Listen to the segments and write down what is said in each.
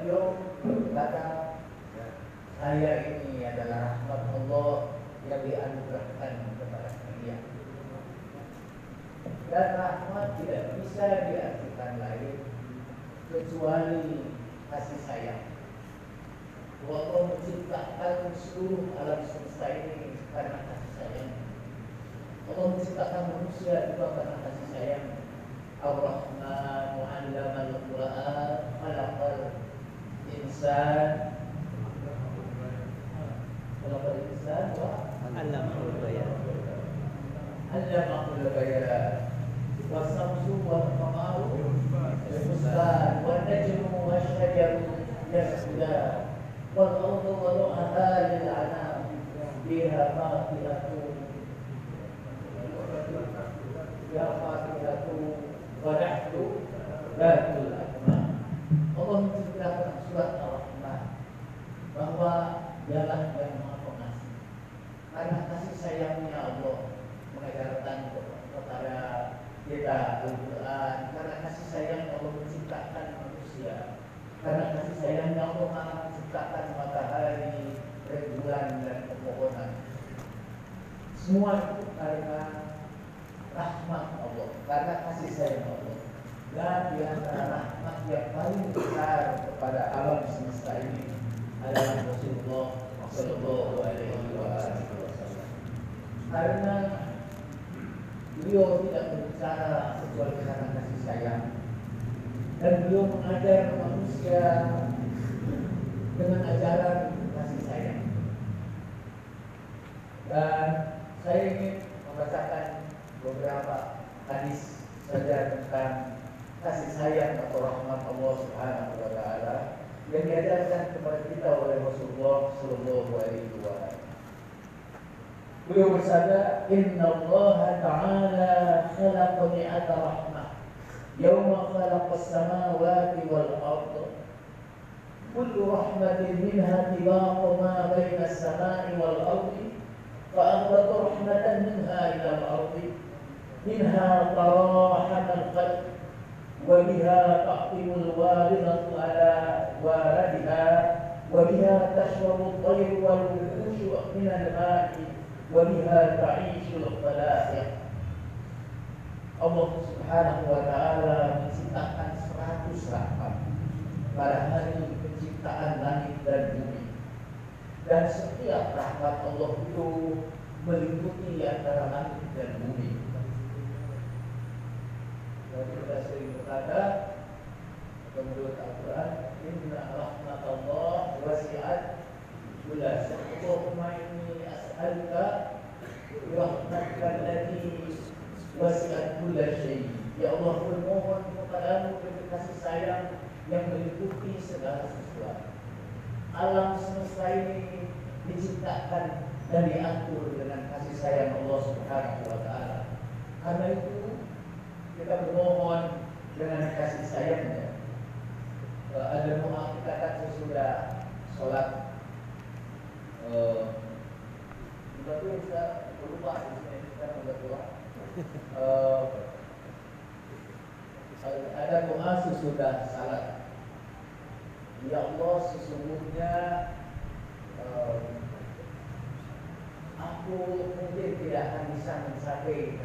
beliau berkata saya ini adalah rahmat Allah yang dianugerahkan kepada kalian. Dan rahmat tidak bisa diartikan lain kecuali kasih sayang. Allah menciptakan seluruh alam semesta ini karena kasih sayang. Allah menciptakan manusia juga karena kasih sayang. Ar-Rahman mu'allama al-Quran khalaqal الإنسان خلق الإنسان وعلمه البيان علمه البيان والشمس والقمر بحسبان والنجم والشجر يسجدان والأرض ضلعها للأنام فيها فاكهة يا فاكهة ونحن ذات الأكمام اللهم تبارك bahwa dialah yang maha pengasih karena kasih sayangnya Allah mengajarkan kepada kita Al-Quran. Karena kasih sayang Allah menciptakan manusia. Karena kasih sayangnya Allah menciptakan matahari, rembulan dan pepohonan. Semua itu karena rahmat Allah. Karena kasih sayang Allah. Dan di antara rahmat yang paling besar kepada alam semesta ini karena beliau tidak berbicara kecuali karena kasih sayang. Dan beliau mengajar manusia dengan ajaran kasih sayang. Dan saya ingin membacakan beberapa hadis saja tentang kasih sayang atau rahmat Allah Subhanahu wa taala yang diajarkan kepada kita oleh Rasulullah sallallahu alaihi wasallam. Beliau bersabda, "Inna Allah Ta'ala khalaqa mi'ata rahmah yawma khalaqa as-samawati wal ard كل رحمة منها طباق ما بين السماء والأرض فأهبط رحمة منها إلى الأرض منها تراحم القلب وبها تحطم الوالدة على والدها وبها تشرب الطير والوحوش من الماء وبها تعيش الخلائق Allah Subhanahu wa taala menciptakan 100 rahmat pada hari penciptaan langit dan bumi. Dan setiap rahmat Allah itu meliputi antara langit dan bumi. Jadi kita sering berkata menurut Al-Quran Inna rahmat Allah wasi'at Kula Allahumma inni as'alka Rahmatka allati wasi'at kula syai Ya Allah bermohon kepadamu dengan kasih sayang yang meliputi segala sesuatu. Alam semesta ini diciptakan dan diatur dengan kasih sayang Allah Subhanahu wa taala. Karena itu kita bermohon dengan kasih sayangnya. Ada doa kita kan sesudah sholat. Uh, tapi bisa berubah sini kita berdoa. Uh, ada doa sesudah salat. Ya Allah sesungguhnya uh, aku mungkin tidak akan bisa mencapai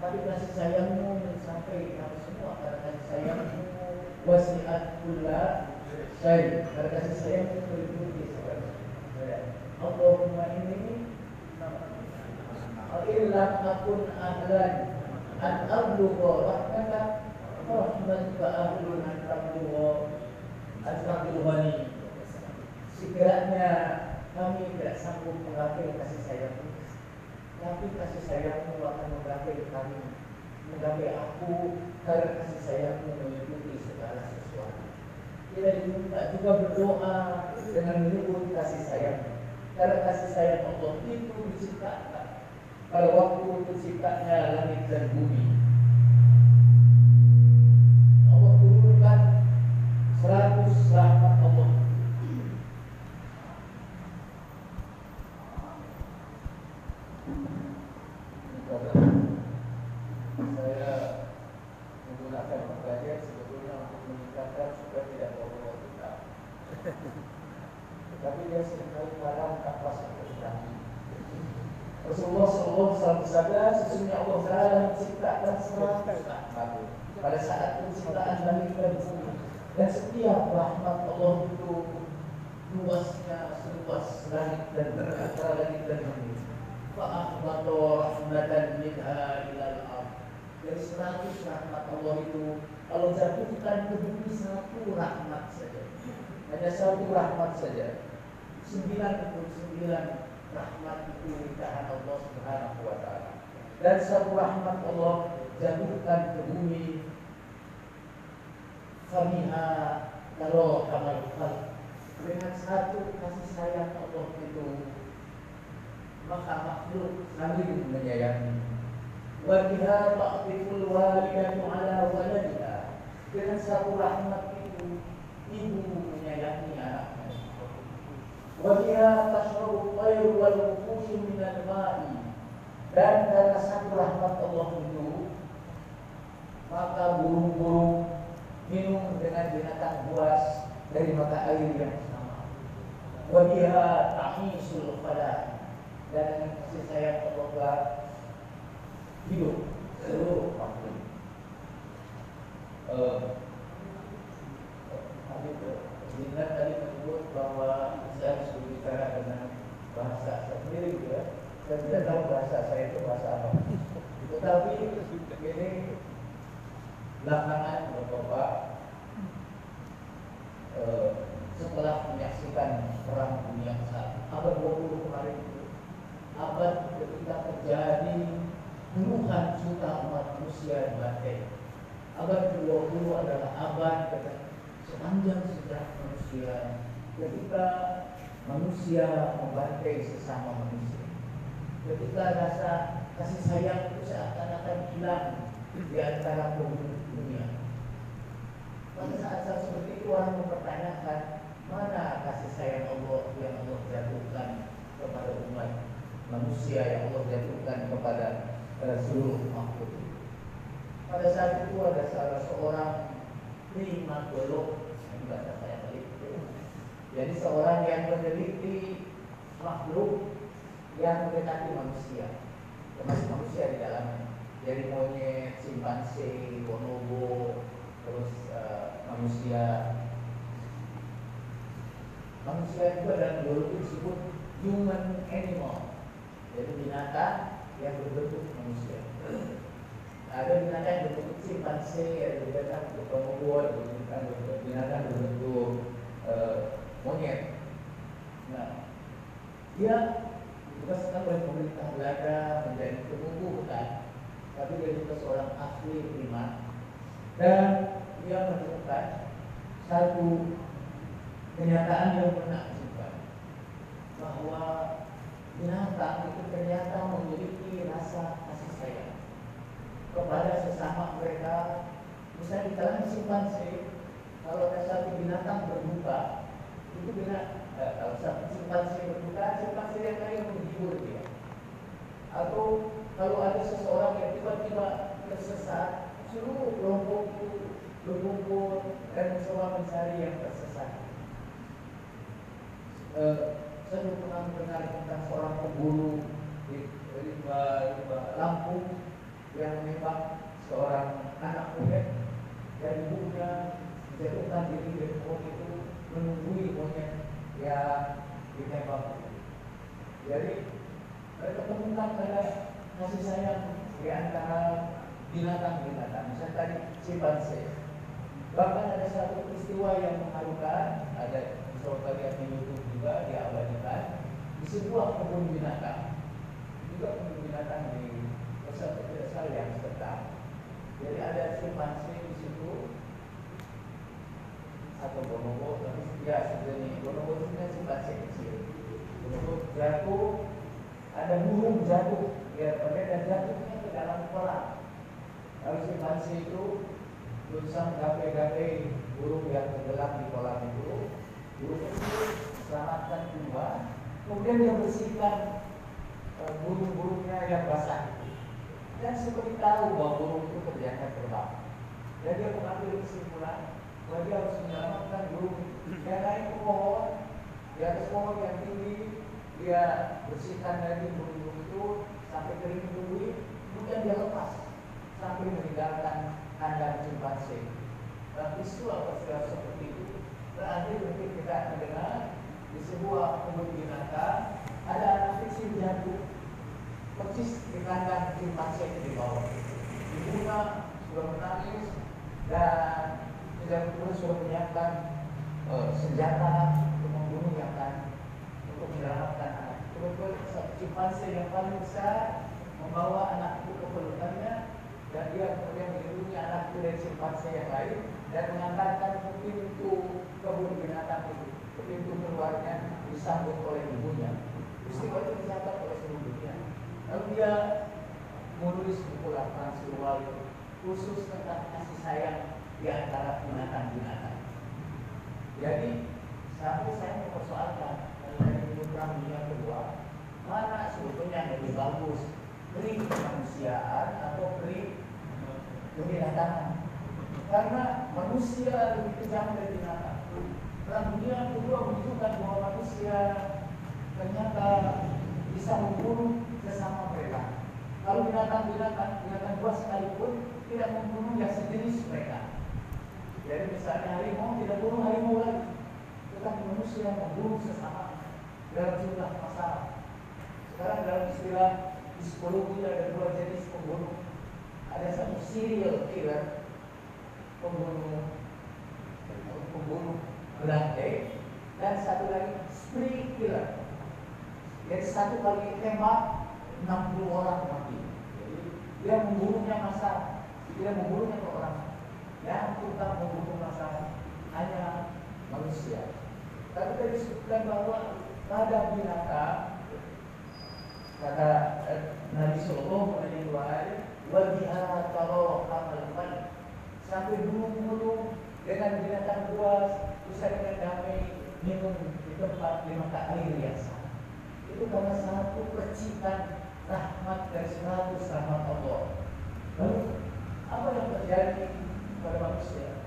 Tapi kasih sayangmu mencapai kami semua karena kasih sayangmu wasiat pula saya karena kasih sayangmu meliputi segala Allahumma ini illam akun ahlan an arduqa rahmaka rahmatuka ahlun an tabluwa an kami tidak sanggup menggapai kasih sayangmu tapi kasih sayangmu akan menggapai kami menggapai aku karena kasih sayangmu meliputi segala sesuatu kita diminta juga berdoa dengan menyebut kasih sayangmu karena kasih sayang Allah itu diciptakan pada waktu terciptanya langit dan bumi. Allah turunkan seratus rahmat Allah. Saya menggunakan pengajian sebetulnya untuk meningkatkan supaya tidak bawa kita. Tapi dia sering kali kadang kapas untuk berani. Rasulullah Sallallahu Alaihi Wasallam sesungguhnya Allah Taala menciptakan seratus rahmat pada saat penciptaan langit dan bumi dan setiap rahmat Allah itu luasnya seluas langit dan antara langit dan bumi. Fa'ahmatu rahmatan minha ilal ard. Dari seratus rahmat Allah itu kalau jatuhkan ke bumi satu rahmat saja. Hanya satu rahmat saja. Sembilan puluh sembilan rahmat itu nikahan Allah Subhanahu wa taala. Dan satu rahmat Allah jatuhkan ke bumi Famiha kalau kamal dengan satu kasih sayang Allah itu maka makhluk saling menyayangi. Wabiha ta'fiful walidatu ala waladiha Dengan satu rahmat itu Ibu menyayangi anaknya. Wabiha tasrabu tayru wal nufusu minal ma'i. Dan karena satu rahmat Allah itu Maka burung-burung minum dengan binatang buas dari mata air yang sama. Wabiha tahisul qadar dan kasih sayang Allah hidup seluruh makhluk. Uh, Jinnah tadi menyebut bahwa saya harus berbicara dengan bahasa sendiri ya. Saya tidak tahu bahasa saya itu bahasa apa. Tetapi ini belakangan eh, setelah menyaksikan perang dunia besar abad 20 kemarin itu abad ketika terjadi puluhan juta umat manusia dibantai abad 20 adalah abad sepanjang sejarah manusia. Ketika manusia membantai sesama manusia ketika rasa kasih sayang itu seakan-akan hilang di antara penduduk dunia. Pada saat-saat seperti itu orang mempertanyakan mana kasih sayang Allah yang Allah jatuhkan kepada umat manusia yang Allah jatuhkan kepada seluruh makhluk pada saat itu ada salah seorang primatolog bahasa saya meliti. Jadi seorang yang meneliti makhluk yang mendekati manusia, termasuk manusia di dalamnya. Jadi monyet, simpanse, bonobo, terus uh, manusia. Manusia itu adalah biologi disebut human animal. Jadi binatang yang berbentuk manusia. Ada binatang yang berbentuk simpanse, ada binatang berbentuk bonobo, ada binatang berbentuk binatang berbentuk uh, monyet. Nah, dia ditugaskan oleh pemerintah Belanda menjadi penunggu hutan, tapi dia juga seorang ahli primat dan dia menemukan satu kenyataan yang pernah jumpa bahwa binatang itu ternyata memiliki rasa kasih sayang kepada sesama mereka. Misalnya di dalam simpanse, kalau ada satu binatang berbuka, itu binatang eh, kalau satu simpanse berbuka, simpanse yang lain menghibur dia. Atau kalau ada seseorang yang tiba-tiba tersesat, seluruh kelompok berkumpul dan mencoba mencari yang tersesat. Eh, saya pernah mendengar tentang seorang pemburu di, Lampung yang menembak seorang anak muda dan ibunya menjatuhkan diri dari pohon itu menunggui monyet yang ditembak. Jadi mereka temukan ada kasih sayang di antara binatang-binatang. Misalnya tadi simpanse. Bahkan ada satu peristiwa yang mengharukan, ada coba lihat di YouTube juga diabadikan di sebuah kebun binatang. Juga kebun binatang di Pusat Desa yang sedang. Jadi ada simpanse di situ atau bonobo, tapi ya sebenarnya bonobo itu kan simpanse kecil. Bonobo jatuh, ada burung jatuh, ya mereka jatuhnya ke dalam kolam. Lalu simpanse itu berusaha gape-gape burung yang tenggelam di kolam itu. Burung itu selamatkan dua, kemudian dia bersihkan uh, burung-burungnya yang basah dan seperti tahu bahwa burung itu ternyata terbang. Dan dia mengambil kesimpulan bahwa dia harus menyelamatkan burung dia naik ke pohon di atas pohon yang tinggi dia bersihkan lagi burung-burung itu sampai kering dulu kemudian dia lepas sampai meninggalkan kandang cimpanse. Dan peristiwa peristiwa seperti itu terakhir mungkin kita mendengar sebuah kebun binatang ada anak kecil jatuh persis di kandang di bawah. Ibunya sudah menangis dan tidak terus sudah menyiapkan uh, senjata untuk membunuh yang akan untuk menyelamatkan anak. Kebetulan cimpanse yang paling besar membawa anak itu ke pelukannya dan dia kemudian melindungi anak itu dari cimpanse yang lain dan mengantarkan ke pintu kebun binatang itu pintu keluarnya disambut oleh ibunya. Peristiwa itu dicatat oleh seluruh dunia. Lalu dia menulis buku laporan Surwal khusus tentang kasih sayang di antara binatang-binatang. Jadi sampai saya mempersoalkan dari buku perang dunia kedua mana sebetulnya yang lebih bagus beri kemanusiaan atau beri kebinatangan karena manusia lebih kejam dari binatang. Perang dunia kedua menunjukkan bahwa manusia ternyata bisa membunuh sesama mereka. Kalau binatang-binatang, binatang buas sekalipun tidak membunuh yang sejenis mereka. Jadi misalnya harimau tidak bunuh harimau lagi, tetapi manusia membunuh sesama dalam jumlah masalah. Sekarang dalam istilah psikologi ada dua jenis pembunuh. Ada satu serial killer, pembunuh pembunuh berantai, dan satu lagi spree killer. Jadi satu kali tembak 60 orang mati. Jadi dia membunuhnya masa, dia membunuhnya ke orang. Yang tukang membunuh masa hanya manusia. Tapi tadi disebutkan bahwa pada binatang kata eh, Nabi Sallallahu Alaihi Wasallam wajihat kalau kamal sampai gunung-gunung dengan binatang buas bisa dengan damai minum di tempat air yang sama itu karena satu percikan rahmat dari seratus rahmat Allah. Lalu apa yang terjadi pada manusia?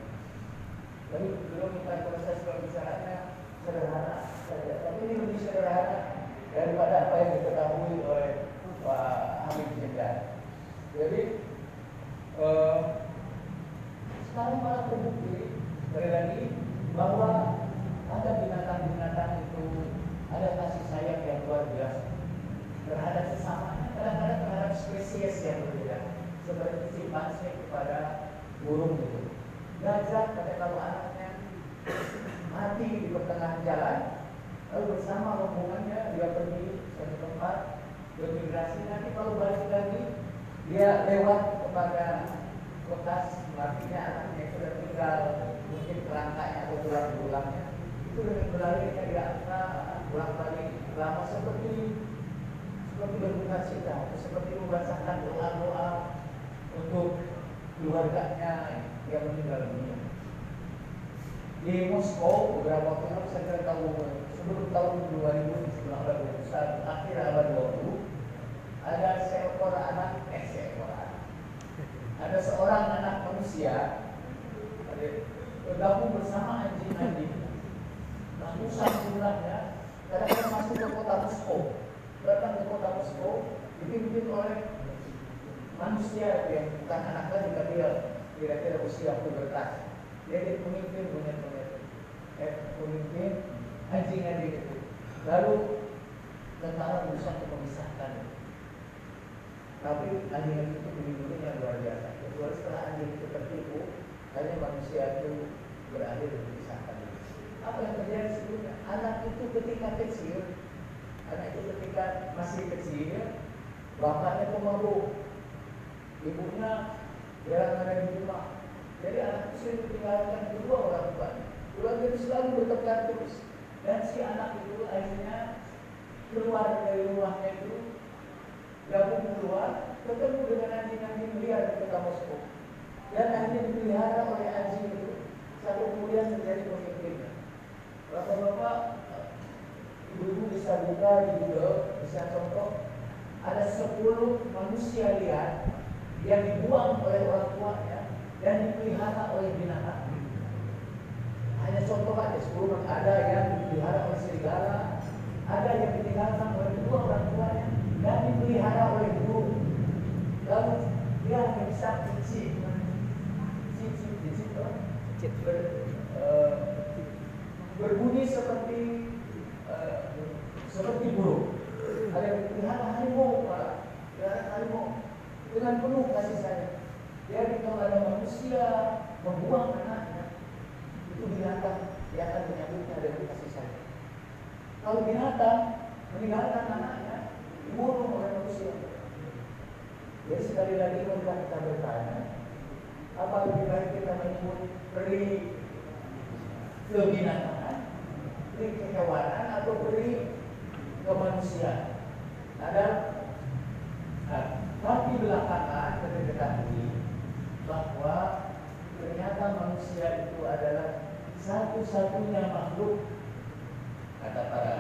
Jadi belum kita proses pembicaranya sederhana saja, tapi ini lebih sederhana daripada apa yang diketahui oleh Pak Habib Jendan. Jadi eh, sekarang malah terbukti sekali lagi bahwa ada binatang-binatang itu ada kasih sayang yang luar biasa terhadap sesamanya, kadang-kadang terhadap spesies yang berbeda, seperti simpanse kepada burung itu. Gajah pada kalau anaknya mati di pertengahan jalan, lalu bersama rombongannya dia pergi ke tempat bermigrasi. Nanti kalau balik lagi, dia lewat kepada bekas artinya anaknya sudah tinggal mungkin kerangkanya atau tulang-tulangnya itu dengan berlari dia akan pulang balik lama seperti seperti berbuka cita seperti membacakan doa-doa untuk keluarganya yang meninggal dunia. Di Moskow beberapa waktu lalu saya tahu sebelum tahun 2019 akhir abad 20 ada seekor anak eh seekor anak. Ada seorang anak manusia bergabung bersama anjing-anjing ratusan jumlahnya kadang-kadang masuk ke kota Moskow datang ke kota Moskow dipimpin oleh manusia yang bukan anak lagi tapi kira-kira usia pubertas. Dia jadi pemimpin monyet-monyet eh pemimpin anjing-anjing itu lalu tentara berusaha untuk memisahkan. Tapi anjing itu melindunginya luar biasa. Kecuali setelah anjing itu tertipu hanya manusia itu berakhir memisahkan. Apa yang terjadi sebelumnya? Anak itu ketika kecil anak itu ketika masih kecil bapaknya pemabuk ibunya jarang ada di rumah. Jadi anak itu sering ditinggalkan kedua orang tua keluarga itu selalu bertengkar terus. Dan si anak itu akhirnya keluar dari rumahnya itu gabung keluar ketemu dengan anjing-anjing liar di kota Moskow. Dan akhirnya dipelihara oleh anjing itu sampai kemudian menjadi pemimpinnya. Bapak-bapak ibu-ibu bisa buka di Google bisa contoh ada 10 manusia liar yang dibuang oleh orang tuanya dan dipelihara oleh binatang. Hanya contoh aja, sepuluh ada yang dipelihara oleh serigala, ada yang ditinggalkan oleh kedua orang tuanya dan dipelihara oleh burung. Lalu dia hanya bisa cicit, cicit, cicit, cicit ber, uh, berbunyi seperti uh, seperti burung. Ada dipelihara harimau, pelihara harimau dengan penuh kasih sayang. Jadi kalau ada manusia membuang anaknya, itu binatang yang akan menyambutnya dengan kasih sayang. Kalau binatang meninggalkan anaknya, dibunuh oleh manusia. Jadi sekali lagi ketika kita bertanya, apa lebih baik kita menyebut peri kebinatangan, peri kehewanan atau peri kemanusiaan? Ada nah, tapi belakangan kita ketahui bahwa ternyata manusia itu adalah satu-satunya makhluk kata para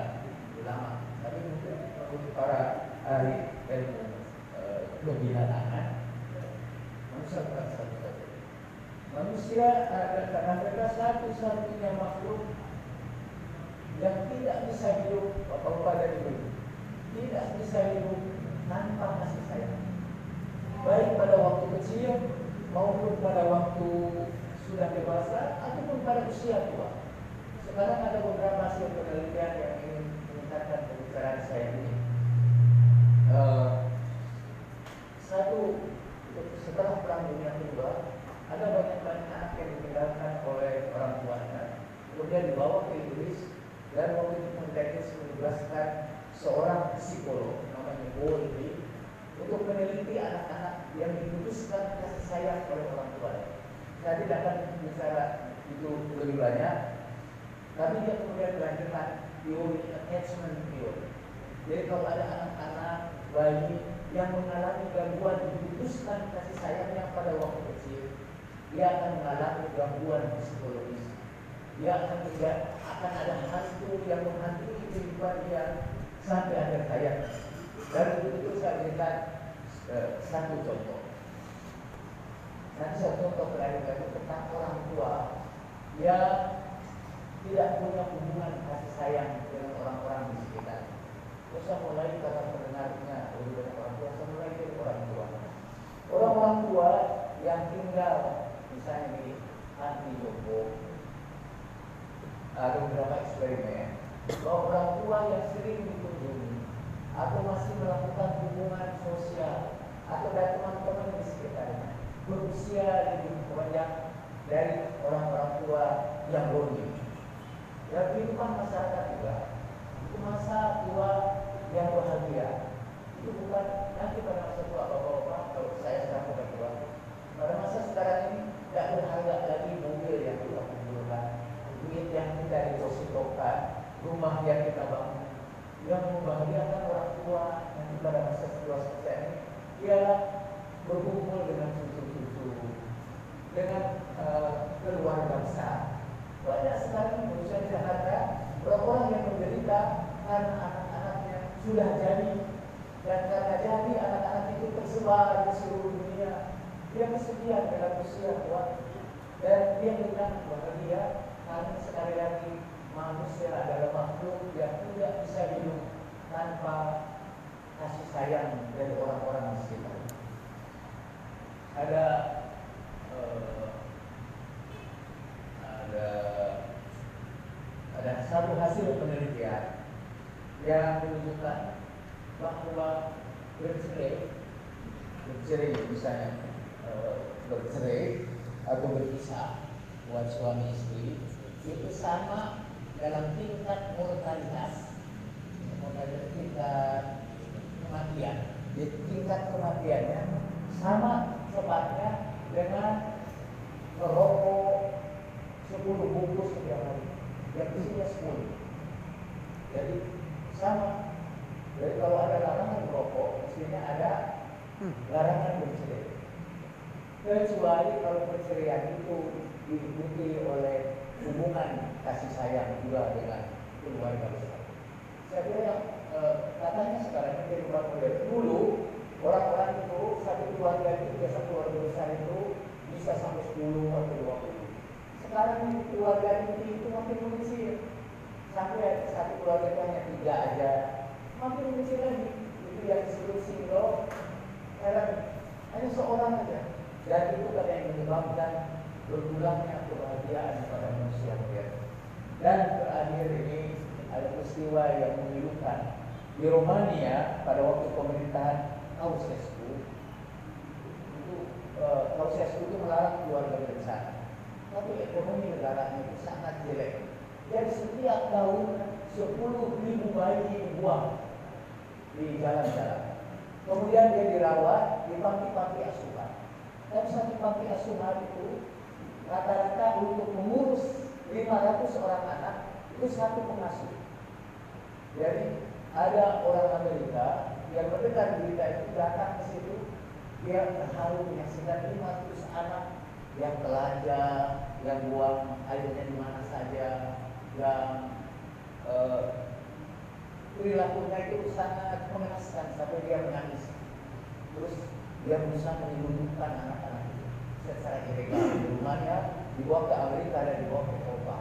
ulama. Tapi untuk para ahli ilmu kebinatangan manusia bukan satu-satunya. Manusia adalah karena mereka satu-satunya makhluk yang tidak bisa hidup apa-apa dari dulu. Tidak bisa hidup tanpa kasih sayang baik pada waktu kecil maupun pada waktu sudah dewasa ataupun pada usia tua. Sekarang ada beberapa hasil penelitian yang ingin meningkatkan pembicaraan saya ini. Uh, satu, setelah perang dunia kedua, ada banyak banyak anak yang ditinggalkan oleh orang tuanya, kemudian dibawa ke Inggris dan waktu itu Inggris menugaskan seorang psikolog namanya Bowlby untuk meneliti anak-anak yang diputuskan kasih sayang oleh orang tua. Saya tidak akan bicara itu lebih banyak, tapi dia kemudian melanjutkan teori attachment theory. Jadi kalau ada anak-anak bayi yang mengalami gangguan diputuskan kasih sayangnya pada waktu kecil, dia akan mengalami gangguan psikologis. Dia akan tidak akan ada hantu yang menghantui kehidupan dia sampai akhir hayat. Dan itu saya berikan eh, satu contoh. Nanti satu contoh terakhir lagi tentang orang tua yang tidak punya hubungan kasih sayang dengan orang-orang di sekitar. Terus saya mulai karena pendengarnya lebih banyak orang tua, saya mulai dari orang tua. Orang-orang tua yang tinggal misalnya di anti Joko, ada beberapa eksperimen bahwa orang tua yang sering atau masih melakukan hubungan sosial atau dari teman-teman di sekitarnya berusia lebih banyak dari orang-orang tua yang lonely. Dan kehidupan masyarakat juga itu masa tua yang bahagia. Itu bukan nanti pada masa tua bapak-bapak kalau saya sudah tua. Pada masa sekarang ini tidak berharga lagi mobil yang kita kumpulkan, duit yang kita depositokan, rumah yang kita bangun yang membahagiakan orang tua nanti pada masa tua seperti ini ialah berkumpul dengan cucu-cucu dengan uh, keluarga besar. Banyak sekali manusia Jakarta orang-orang yang menderita karena anak-anaknya sudah jadi. Dan karena jadi anak-anak itu tersebar di seluruh dunia. Dia kesepian dalam usia tua. Dan dia bilang bahagia karena sekali lagi manusia adalah makhluk yang tidak bisa hidup tanpa kasih sayang dari orang-orang di sekitar. ada uh, ada ada satu hasil penelitian yang menunjukkan bahwa bercerai bercerai misalnya uh, bercerai atau berpisah buat suami istri itu sama dalam tingkat mortalitas mortalitas tingkat kematian. Di tingkat kematiannya sama sebabnya dengan merokok 10 bungkus setiap hari. Yang isinya 10 jadi sama. Jadi kalau ada larangan merokok mestinya ada larangan bercerai. Kecuali kalau perceraian itu diikuti oleh hubungan kasih sayang juga dengan keluarga besar. Saya kira yang e, katanya sekarang ini berubah model. Dulu orang-orang itu satu keluarga itu biasa keluarga besar itu bisa sampai 10 atau 20. Sekarang keluarga inti itu makin mengecil. Sampai satu keluarga itu hanya tiga aja. Makin mengecil lagi. Itu yang disebut single hanya seorang aja dan itu kan yang menyebabkan berulangnya kebahagiaan pada manusia modern. Dan terakhir ini ada peristiwa yang memilukan di Romania pada waktu pemerintahan Ceausescu itu uh, Ceausescu itu melarang keluarga berencana. Tapi ekonomi negaranya itu sangat jelek. Jadi setiap tahun 10 ribu bayi dibuang di jalan-jalan. Kemudian dia dirawat di panti-panti asuhan dan satu panti asuhan itu rata-rata untuk mengurus 500 orang anak itu satu pengasuh. Jadi ada orang Amerika yang mendengar berita itu datang ke situ dia terharu menyaksikan 500 anak yang telanjang, yang buang airnya di mana saja, yang uh, perilakunya itu sangat mengenaskan sampai dia menangis. Terus dia berusaha menyelundupkan anak-anak secara ilegal di rumahnya dibawa ke Amerika dan dibawa ke Eropa.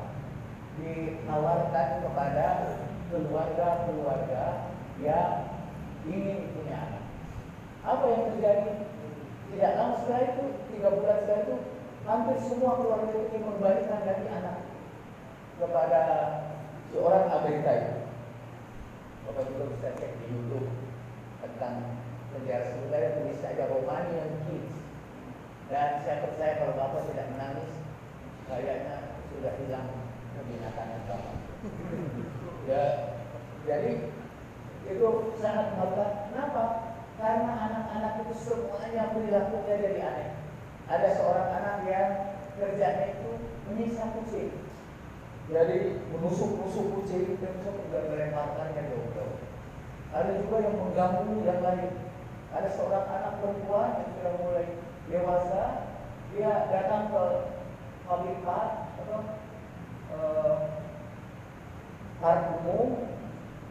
Ditawarkan kepada keluarga-keluarga yang ingin punya anak. Apa yang terjadi? Tidak lama setelah itu tiga bulan setelah itu hampir semua keluarga ingin membalikan dari anak kepada seorang Amerika itu. Bapak juga bisa cek di YouTube tentang sejarah sebenarnya tulis saja Romanian Kids dan saya percaya kalau bapak tidak menangis kayaknya sudah hilang kebinatangan bapak ya jadi itu sangat mengatakan kenapa? Karena anak-anak itu semuanya perilakunya dari aneh. Ada seorang anak yang kerjanya itu menyiksa kucing. Jadi menusuk-nusuk kucing dan melemparkannya jauh-jauh ada juga yang mengganggu yang lain. Ada seorang anak perempuan yang sudah mulai dewasa, dia datang ke park atau eh, park umum,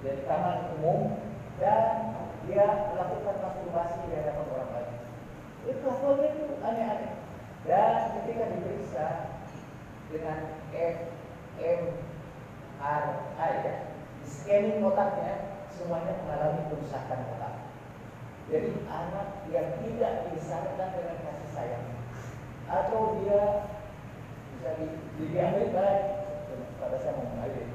jadi taman umum, dan dia melakukan masturbasi di hadapan orang lain. Itu kelakuannya itu aneh-aneh. Dan ketika diperiksa dengan fMRI ya, scanning otaknya, semuanya mengalami kerusakan otak. Jadi anak yang tidak disarkan dengan kasih sayang atau dia bisa di, di Amerika pada saya mau mengalir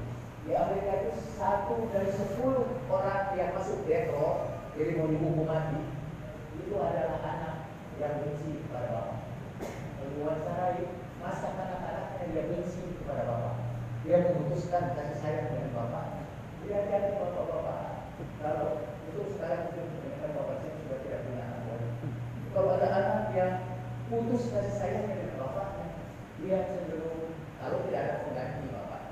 di Amerika itu satu dari sepuluh orang yang masuk detro jadi mau dihukum mati itu adalah anak yang benci kepada bapak. Diwawancarai masa anak-anaknya dia benci kepada bapak. Dia memutuskan kasih sayang dengan bapak. Dia jadi bapak-bapak. Kalau itu sekarang bapak saya sudah tidak punya anak lagi. Kalau ada anak yang putus kasih sayangnya dengan bapaknya, dia cenderung kalau tidak ada pengganti bapak.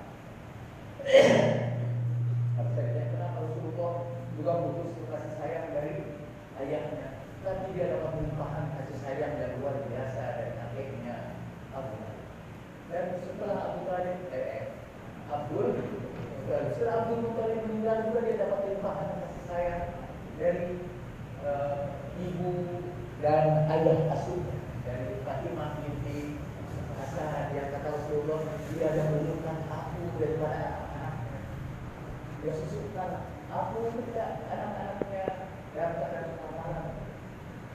Tapi saya tanya kenapa Rasulullah juga putus kasih sayang dari ayahnya, tapi dia dapat melimpahkan kasih sayang yang luar biasa dari kakeknya Abu Talib. Dan setelah Abu Talib, eh, eh Abdul, setelah Abdul Muttalib meninggal juga dia dapat limpahan kasih sayang dari uh, ibu dan ayah asuhnya dari Fatimah binti Hasan yang kata Rasulullah dia yang menunjukkan aku daripada anak-anaknya dia susukkan aku tidak anak-anaknya dalam keadaan kelaparan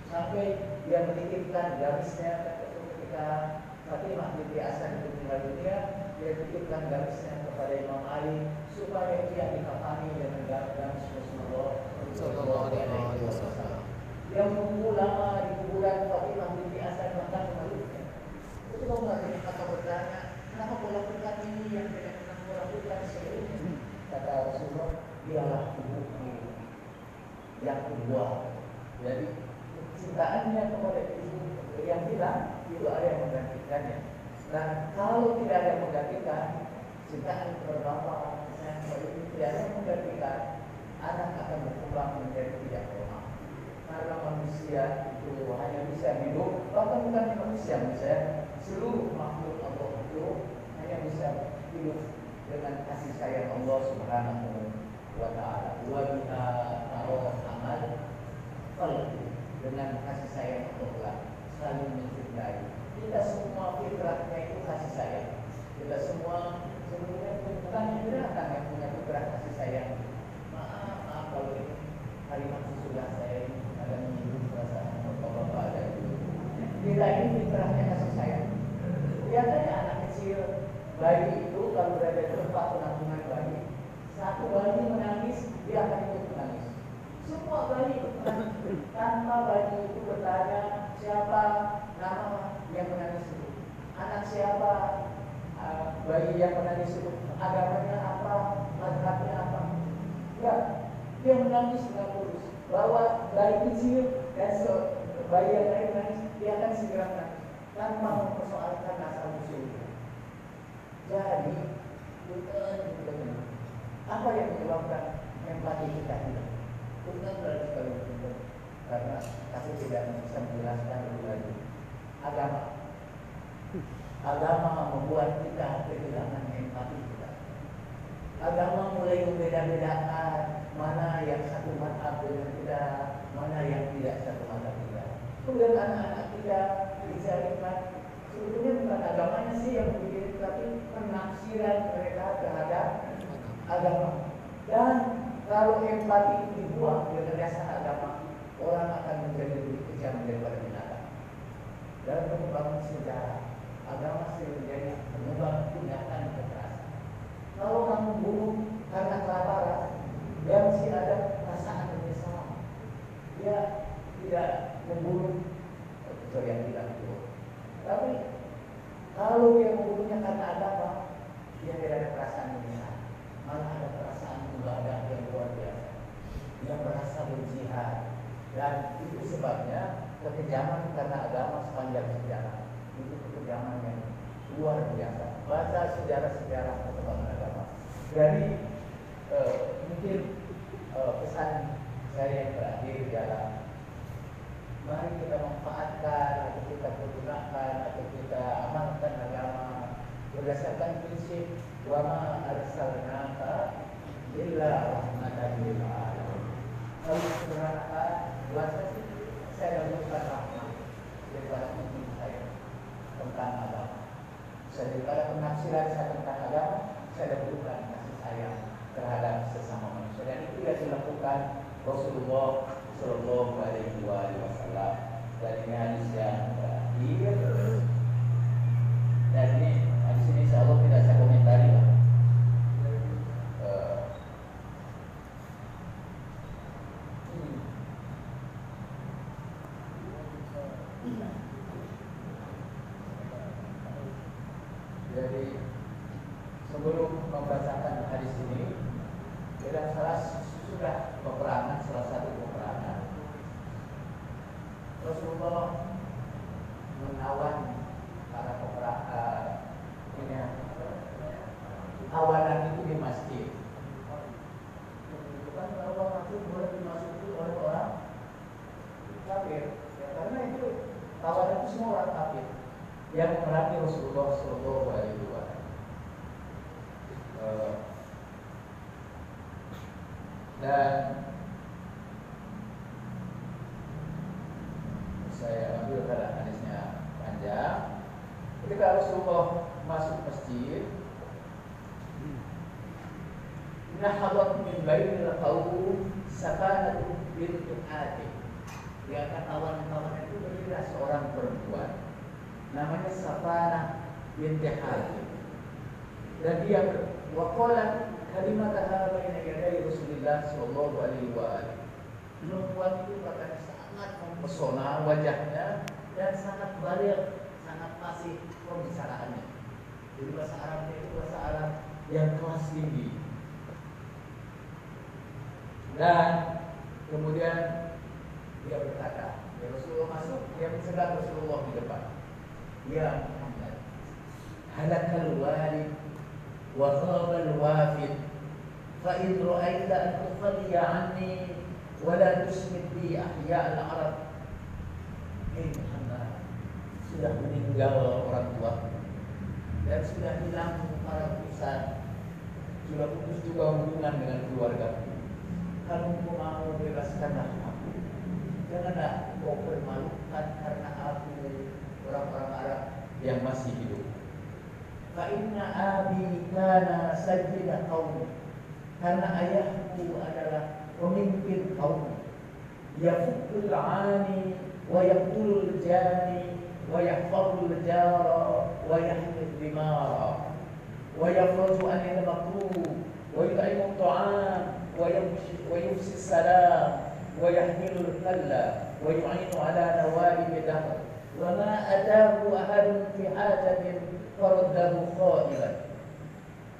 sampai dia menitipkan garisnya ketika Fatimah binti Hasan itu meninggal dunia dia titipkan garisnya kepada Imam Ali supaya dia dikafani dengan garis Rasulullah. Yang menunggu lama di kuburan Fatimah binti Hasan bahkan. Itu kau nggak kata bertanya, kenapa kau lakukan ini yang tidak pernah kau lakukan sebelumnya? Kata Rasulullah, dialah ibuku yang kedua. Jadi cintaannya kepada ibu yang bilang itu ada yang menggantikannya. Nah, kalau tidak ada menggantikan, cintaan kepada bapak, saya ini tidak ada menggantikan, anak akan berkembang menjadi tidak lemah. Karena manusia itu hanya bisa hidup, bahkan bukan manusia, misalnya seluruh makhluk Allah itu hanya bisa hidup dengan kasih sayang Allah Subhanahu wa taala. Wa biha amal qalbi dengan kasih sayang Allah saling mencintai. Kita semua fitrahnya itu kasih sayang. Kita semua sebenarnya bukan binatang yang punya fitrah kasih sayang. Maaf, maaf kalau ini kalimat sudah saya ada menyinggung perasaan bapak-bapak dan ibu. Kita ini fitrahnya kasih sayang. Biasanya anak kecil bayi itu kalau berada di tempat penampungan bayi, satu bayi menangis, dia akan ikut menangis. Semua bayi. Tanpa bayi itu bertanya siapa nama yang menangis itu. Anak siapa uh, bayi yang menangis itu. Agamanya apa, mazhabnya apa. Ya, dia menangis dengan tulus. Bahwa bayi kecil dan bayi yang lain menangis, dia akan segera menangis. Tanpa mempersoalkan asal usulnya. Jadi, bukan bukan apa yang menyebabkan empati kita hilang? Bukan berarti kalau karena aku tidak bisa menjelaskan lebih lanjut. Agama, agama membuat kita kehilangan empati kita. Agama mulai membeda-bedakan mana yang satu mata dengan kita, mana yang tidak satu mata kita. Kemudian anak-anak kita dicarikan sebetulnya bukan agamanya sih yang begitu, tapi penafsiran mereka terhadap agama. Dan kalau empati dibuang dengan dasar agama, orang akan menjadi lebih kejam daripada binatang. Dalam pengembangan sejarah, agama menjadi penyebab tindakan kekerasan. Kalau kamu bunuh karena kelaparan, dia masih ada perasaan penyesalan. Dia tidak membunuh kecuali yang tidak itu. Tapi kalau dia membunuhnya karena agama, dia tidak ada perasaan menyesal. Malah ada perasaan ibadah yang luar biasa. Dia merasa berjihad dan itu sebabnya kekejaman karena agama sepanjang sejarah itu kekejaman yang luar biasa. Baca sejarah-sejarah perkembangan agama. Jadi eh, mungkin eh, pesan saya yang terakhir adalah mari kita manfaatkan atau kita pergunakan atau kita amalkan agama berdasarkan prinsip wa ma arsalnaka illa rahmatan lil alamin. Kalau saya menemukan rahmat daripada mungkin saya tentang agama. Daripada penafsiran saya tentang agama, saya menemukan kasih sayang terhadap sesama manusia. Dan itu yang dilakukan Rasulullah Shallallahu Alaihi Wasallam. Dan ini hadis yang terakhir. Dan ini hadis ini insya tidak saya komentari lah. Uh, Jadi sebelum membacakan hadis ini, dalam salah sudah peperangan salah satu peperangan Rasulullah menawan para peperangan ini awalan itu di masjid. Bukan kalau masjid boleh dimasuki oleh orang kafir, ya, karena itu tawanan itu semua orang kafir yang memerangi Rasulullah Shallallahu Alaihi Wasallam. dan saya ambil karena hadisnya panjang. Ketika Rasulullah masuk masjid, Nahadat min bainil qaum sakanatu bintu Adi. di antara kawan-kawan itu berdirilah seorang perempuan. Namanya Safana binti Hatim. Dan dia wakola kalimat baina yadai Rasulullah Shallallahu Alaihi Wasallam perempuan itu bahkan sangat mempesona wajahnya dan sangat balik sangat masih pembicaraannya. Jadi bahasa Arabnya itu bahasa Arab yang kelas tinggi dan kemudian dia berkata ya Rasulullah masuk dia mencegat Rasulullah di depan. Ya Muhammad halakal walid wa khabal wafid. Fa in ra'aita an anni wa la tusmit bi ahya al-arab. Hei Muhammad sudah meninggal orang tua dan sudah hilang para pusat sudah putus juga hubungan dengan keluarga kalau engkau mau membebaskan aku janganlah engkau permalukan karena aku orang-orang Arab yang masih hidup. Karena abi kana sajida qaumi karena ayahku adalah pemimpin kaum yafukul ani wa yaqtul jani wa yahfazul jara wa yahmil dimara wa yafruju anil makruh, wa yut'imu ta'am. ويفسي السلام ويحمل الكلا ويعين على نوائب الدهر وما أتاه أحد في حاجة فرده خائبا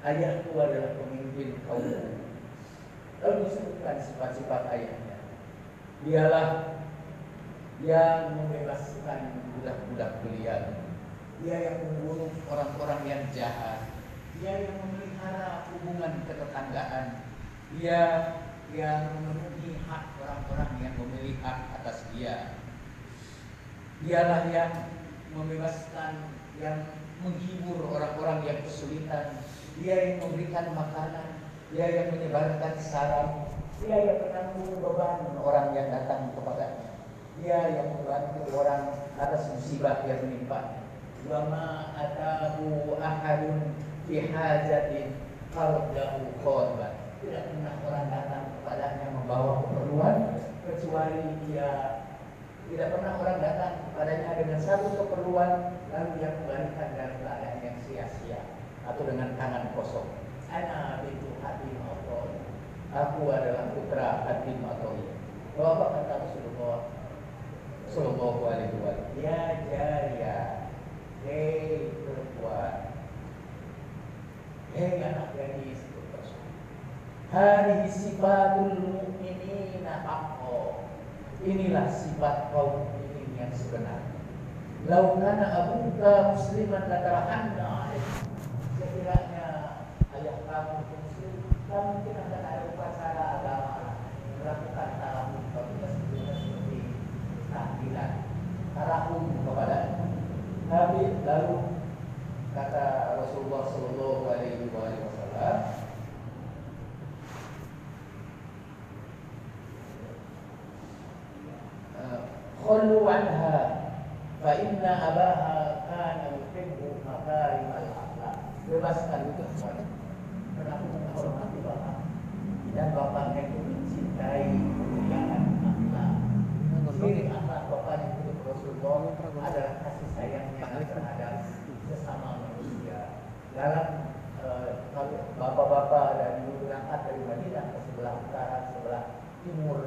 Ayahku adalah pemimpin kaum Lalu disebutkan sifat-sifat ayahnya Dialah yang membebaskan budak-budak beliau Dia yang membunuh orang-orang yang jahat Dia yang memelihara hubungan ketetanggaan dia yang memenuhi hak orang-orang yang memilih hak atas dia. Dialah yang membebaskan, yang menghibur orang-orang yang kesulitan. Dia yang memberikan makanan, dia yang menyebarkan salam, dia yang menanggung beban orang yang datang kepadanya. Dia yang membantu orang atas musibah yang menimpa. Wa ma atahu ahadun fi hajatin qardahu qurban tidak pernah orang datang kepadanya membawa keperluan kecuali dia tidak pernah orang datang kepadanya dengan satu keperluan lalu dia kembalikan dalam keadaan yang sia-sia atau dengan tangan kosong. Ana bintu Hatim atau aku adalah putra Hatim atau Bapak kata Rasulullah Sallallahu Alaihi Wasallam Ya jaya Hei perempuan Hei anak gadis Hadhihi sifatul mu'minina haqqo. Inilah sifat kaum mukminin yang sebenarnya. Lau kana abuka musliman latarahanna Sekiranya ayah kamu muslim, kamu mungkin akan ada upacara agama melakukan tarahum tapi seperti tahlilan tarahum kepada Nabi lalu kata Rasulullah Shallallahu Alaihi Wasallam خلوا عنها فإن أباها كان يحب مكارم الأخلاق bebaskan itu semuanya karena aku menghormati bapak dan bapaknya itu mencintai kemuliaan akhlak ciri akhlak bapaknya itu Rasulullah adalah kasih sayangnya terhadap sesama manusia dalam kalau bapak-bapak dan ibu berangkat dari Madinah ke sebelah utara, sebelah timur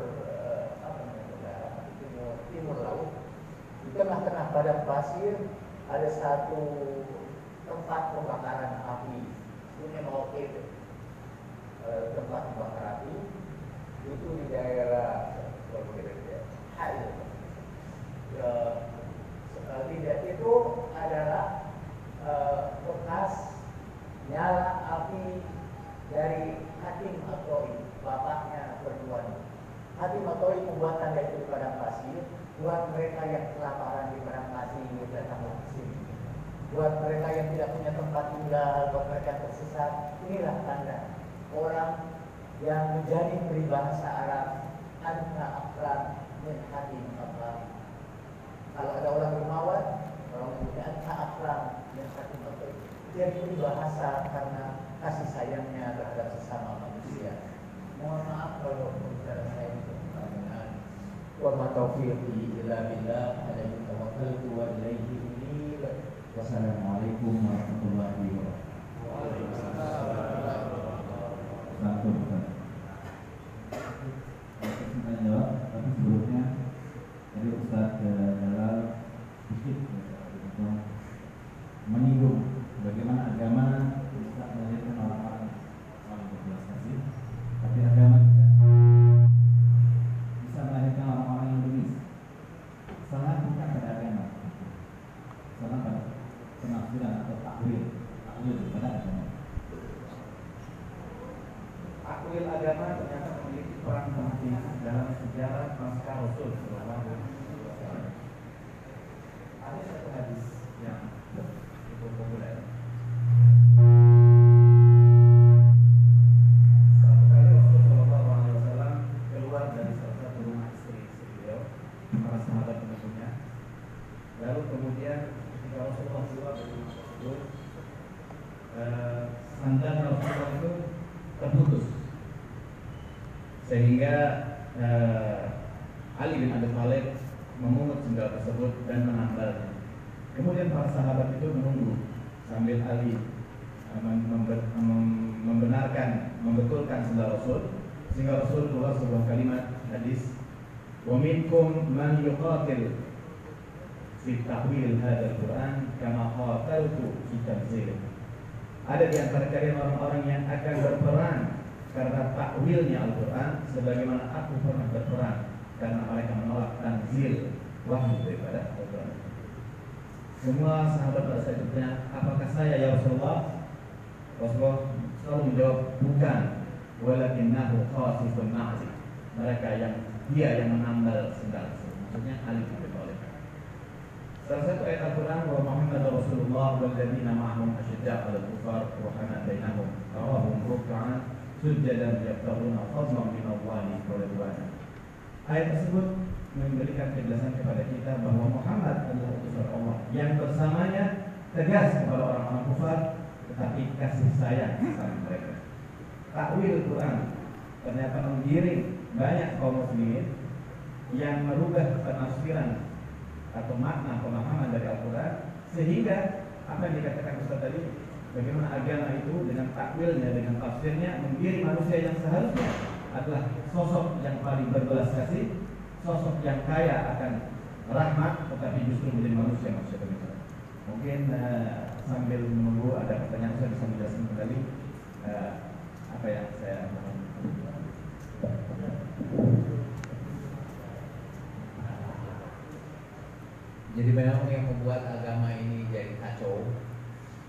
timur laut. Di tengah-tengah padang pasir ada satu tempat pembakaran api. Ini mau itu. E, tempat pembakaran api. Itu di daerah Hai. E, tidak itu adalah e, bekas nyala api dari Hatim atau bapaknya perempuan. Hatim atau pembuatan dari padang pasir buat mereka yang kelaparan di padang pasir datanglah ke sini. Buat mereka yang tidak punya tempat tinggal, buat mereka yang tersesat, inilah tanda orang yang menjadi peribahasa Arab anta akram min hati Allah. Kalau ada orang dermawan, orang punya anta akram min hati Allah. Dia peribahasa karena kasih sayangnya terhadap sesama manusia. Mohon maaf kalau bicara saya Wa taufiqi illa billah alaihi tawakkaltu wa ilaihi unib. Wassalamualaikum warahmatullahi wabarakatuh. Ustaz Jalal sedikit menyinggung sujjadan yabtaguna fadlan min Allah wa ridwana. Ayat tersebut memberikan kejelasan kepada kita bahwa Muhammad adalah utusan Allah yang bersamanya tegas kepada orang-orang kufar tetapi kasih sayang sama mereka. Takwil Quran ternyata menggiring banyak kaum muslimin yang merubah penafsiran atau makna pemahaman dari Al-Quran sehingga apa yang dikatakan Ustaz tadi bagaimana agama itu dengan takwilnya dengan tafsirnya menggiring manusia yang seharusnya adalah sosok yang paling berbelas kasih sosok yang kaya akan rahmat tetapi justru menjadi manusia manusia demikian mungkin uh, sambil menunggu ada pertanyaan saya bisa menjelaskan kembali uh, apa yang saya mohon Jadi memang yang membuat agama ini jadi kacau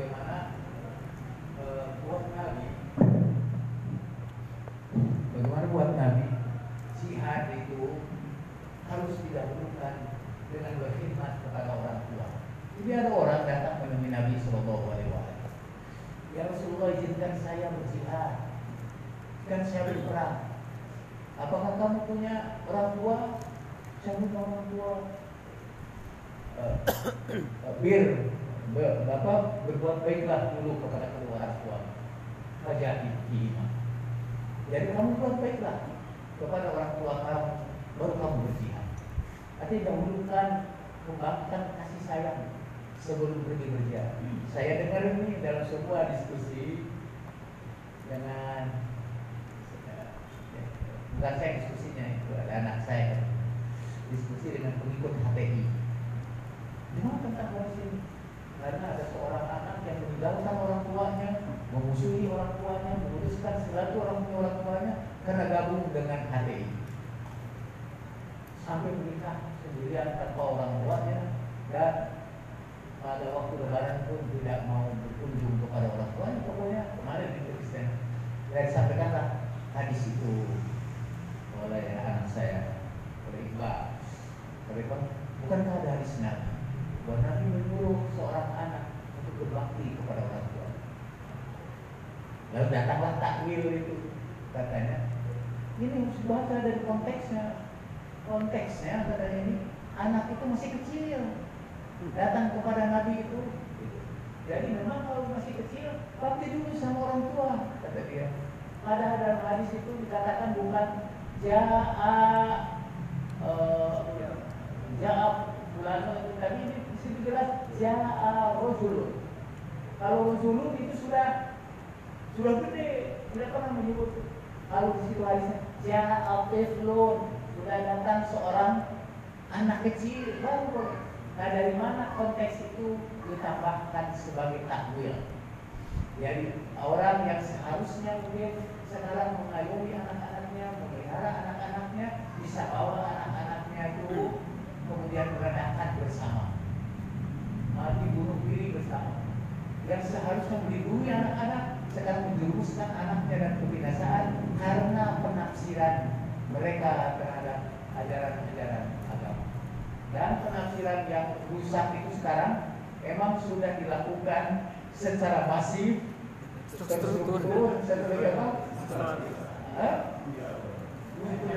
bagaimana eh, buat Nabi bagaimana buat Nabi jihad itu harus didahulukan dengan berkhidmat kepada orang tua. Jadi ada orang datang menemui Nabi Shallallahu Alaihi Wasallam. Ya Rasulullah izinkan saya berjihad, kan saya berperang. Apakah kamu punya orang tua? Saya punya orang tua uh, bir Bapak berbuat baiklah dulu kepada kedua orang tua Fajadi iman Jadi kamu buat baiklah kepada orang tua kamu baru kamu berjihad. Artinya dahulukan kembangkan kasih sayang sebelum pergi berjihad. Saya dengar ini dalam sebuah diskusi dengan bukan saya diskusinya itu ada anak saya diskusi dengan pengikut HTI Gimana tentang hadis ini? Karena ada seorang anak yang meninggalkan orang tuanya, memusuhi orang tuanya, memutuskan silaturahmi orang tuanya karena gabung dengan HTI. Sampai menikah sendirian tanpa orang tuanya dan pada waktu lebaran pun tidak mau berkunjung kepada orang tuanya. Pokoknya kemarin itu Kristen. Dan disampaikanlah hadis itu oleh anak saya oleh Iqbal oleh Iqbal bukankah ada hadis Nabi bahwa Nabi menyuruh seorang anak untuk berbakti kepada orang tua. Lalu datanglah takwil itu katanya. Ini harus baca dari konteksnya. Konteksnya katanya ini anak itu masih kecil. Datang kepada Nabi itu jadi memang kalau masih kecil bakti dulu sama orang tua kata dia. Ada dalam hadis itu dikatakan bukan jaa uh, jaa bulan itu. Tapi ini situ jelas jaa rojul kalau rojul itu sudah sudah gede. Tidak pernah menyebut kalau di situ hadisnya jaa tiflun sudah datang seorang anak kecil baru. Nah dari mana konteks itu ditambahkan sebagai takwil? Jadi orang yang seharusnya mungkin sekarang mengayomi anak-anaknya, memelihara anak-anaknya, bisa bawa anak-anaknya itu kemudian berenangkan bersama, mati bunuh diri bersama. Yang seharusnya melindungi anak-anak sekarang menjerumuskan anaknya dan kebinasaan karena penafsiran mereka terhadap ajaran-ajaran agama. Dan penafsiran yang rusak itu sekarang memang sudah dilakukan secara masif terstruktur seperti apa?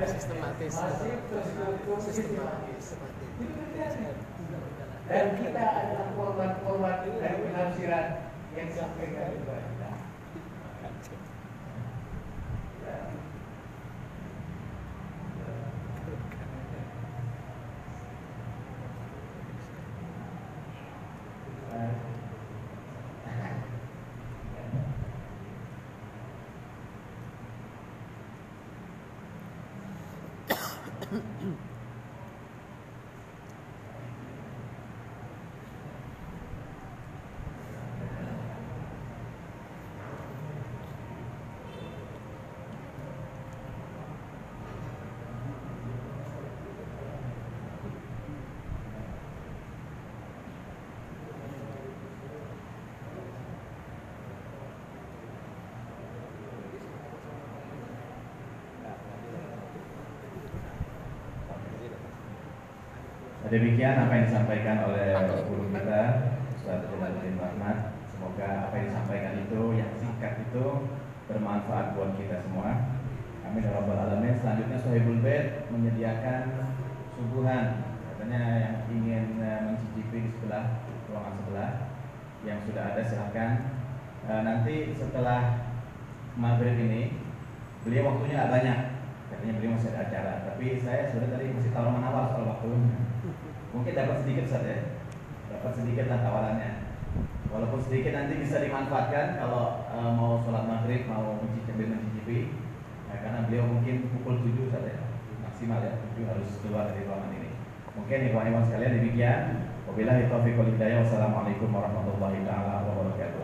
sistematis Masif terstruktur sistematis. Dan kita adalah korban-korban dari penafsiran yang disampaikan kepada kita. Demikian apa yang disampaikan oleh guru kita Ustaz Jalaluddin Rahmat. Semoga apa yang disampaikan itu yang singkat itu bermanfaat buat kita semua. Amin ya rabbal alamin. Selanjutnya Sohibul Bait menyediakan suguhan. Katanya yang ingin eh, mencicipi di sebelah ruangan sebelah yang sudah ada silahkan. Eh, nanti setelah maghrib ini beliau waktunya nggak banyak katanya beliau masih ada acara tapi saya sudah tadi masih tawar menawar soal waktunya mungkin dapat sedikit saja ya. Dapat sedikit lah tawarannya. Walaupun sedikit nanti bisa dimanfaatkan kalau e, mau sholat maghrib mau mencicipi mencicipi ya, karena beliau mungkin pukul 7 saja ya. maksimal ya. 7 harus keluar dari ruangan ini. Mungkin ikhwan-ikhwan sekalian demikian. Wabillahi taufiq wal hidayah. Wassalamualaikum warahmatullahi taala wabarakatuh.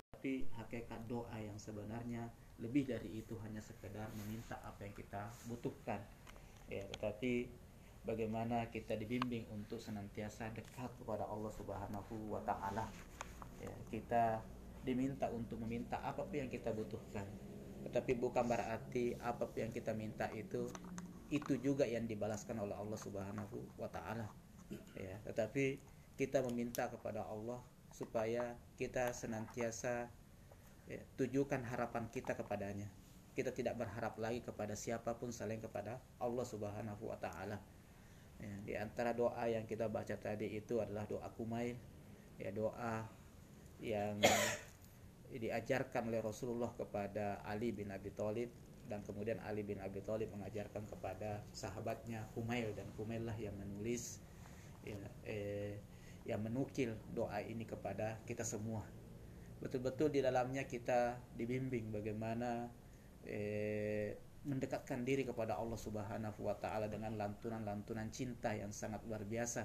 Tapi hakikat doa yang sebenarnya lebih dari itu hanya sekedar meminta apa yang kita butuhkan ya tetapi bagaimana kita dibimbing untuk senantiasa dekat kepada Allah Subhanahu wa taala? Ya kita diminta untuk meminta apa pun yang kita butuhkan. Tetapi bukan berarti apa pun yang kita minta itu itu juga yang dibalaskan oleh Allah Subhanahu wa taala. Ya tetapi kita meminta kepada Allah supaya kita senantiasa ya, tujukan harapan kita kepadanya kita tidak berharap lagi kepada siapa pun selain kepada Allah Subhanahu wa taala. Ya, di antara doa yang kita baca tadi itu adalah doa kumail, ya doa yang diajarkan oleh Rasulullah kepada Ali bin Abi Thalib dan kemudian Ali bin Abi Thalib mengajarkan kepada sahabatnya Humail dan Humail lah yang menulis ya, eh, yang menukil doa ini kepada kita semua. Betul-betul di dalamnya kita dibimbing bagaimana eh, mendekatkan diri kepada Allah Subhanahu wa taala dengan lantunan-lantunan cinta yang sangat luar biasa.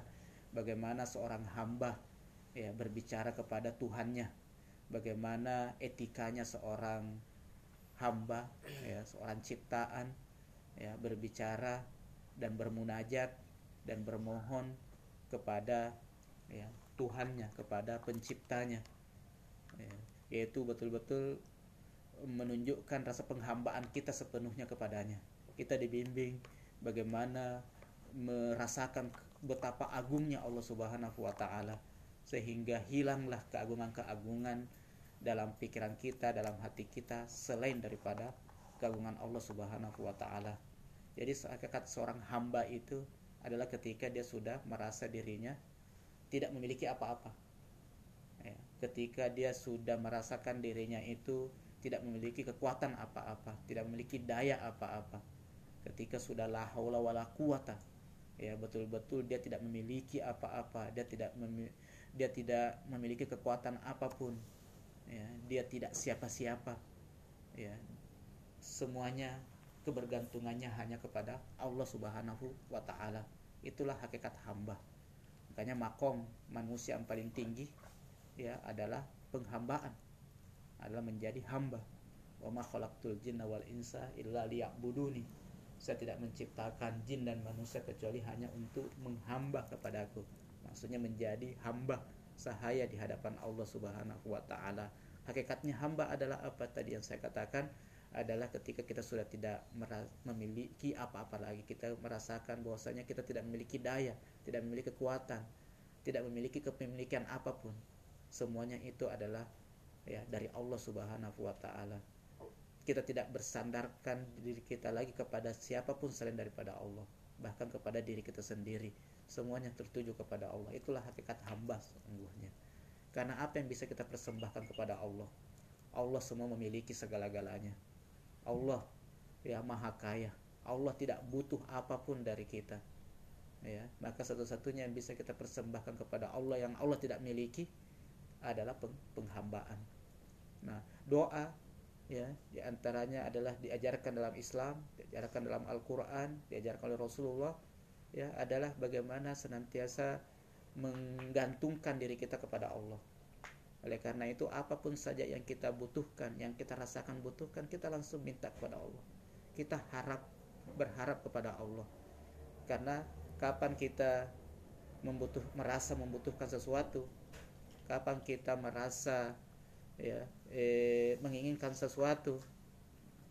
Bagaimana seorang hamba ya berbicara kepada Tuhannya. Bagaimana etikanya seorang hamba ya seorang ciptaan ya berbicara dan bermunajat dan bermohon kepada ya Tuhannya kepada penciptanya ya, yaitu betul-betul menunjukkan rasa penghambaan kita sepenuhnya kepadanya. Kita dibimbing bagaimana merasakan betapa agungnya Allah Subhanahu wa taala sehingga hilanglah keagungan-keagungan dalam pikiran kita, dalam hati kita selain daripada keagungan Allah Subhanahu wa taala. Jadi hakikat seorang hamba itu adalah ketika dia sudah merasa dirinya tidak memiliki apa-apa. Ya, ketika dia sudah merasakan dirinya itu tidak memiliki kekuatan apa-apa, tidak memiliki daya apa-apa. Ketika sudah la haula wala quwata, ya betul-betul dia tidak memiliki apa-apa, dia tidak dia tidak memiliki kekuatan apa pun. Ya, dia tidak siapa-siapa. Ya. Semuanya kebergantungannya hanya kepada Allah Subhanahu wa taala. Itulah hakikat hamba. Makanya makom manusia yang paling tinggi ya adalah penghambaan adalah menjadi hamba. Wa ma khalaqtul wal insa illa liya'buduni. Saya tidak menciptakan jin dan manusia kecuali hanya untuk menghamba kepadaku. Maksudnya menjadi hamba sahaya di hadapan Allah Subhanahu wa taala. Hakikatnya hamba adalah apa tadi yang saya katakan adalah ketika kita sudah tidak memiliki apa-apa lagi kita merasakan bahwasanya kita tidak memiliki daya tidak memiliki kekuatan tidak memiliki kepemilikan apa pun semuanya itu adalah ya dari Allah Subhanahu wa taala. Kita tidak bersandarkan diri kita lagi kepada siapa pun selain daripada Allah, bahkan kepada diri kita sendiri. Semuanya tertuju kepada Allah. Itulah hakikat hamba sesungguhnya. Karena apa yang bisa kita persembahkan kepada Allah? Allah semua memiliki segala-galanya. Allah ya maha kaya. Allah tidak butuh apa pun dari kita. Ya, maka satu-satunya yang bisa kita persembahkan kepada Allah yang Allah tidak miliki adalah penghambaan. Nah, doa ya di antaranya adalah diajarkan dalam Islam, diajarkan dalam Al-Quran, diajarkan oleh Rasulullah ya adalah bagaimana senantiasa menggantungkan diri kita kepada Allah. Oleh karena itu apa pun saja yang kita butuhkan, yang kita rasakan butuhkan, kita langsung minta kepada Allah. Kita harap berharap kepada Allah. Karena kapan kita membutuh merasa membutuhkan sesuatu, kapan kita merasa ya eh, menginginkan sesuatu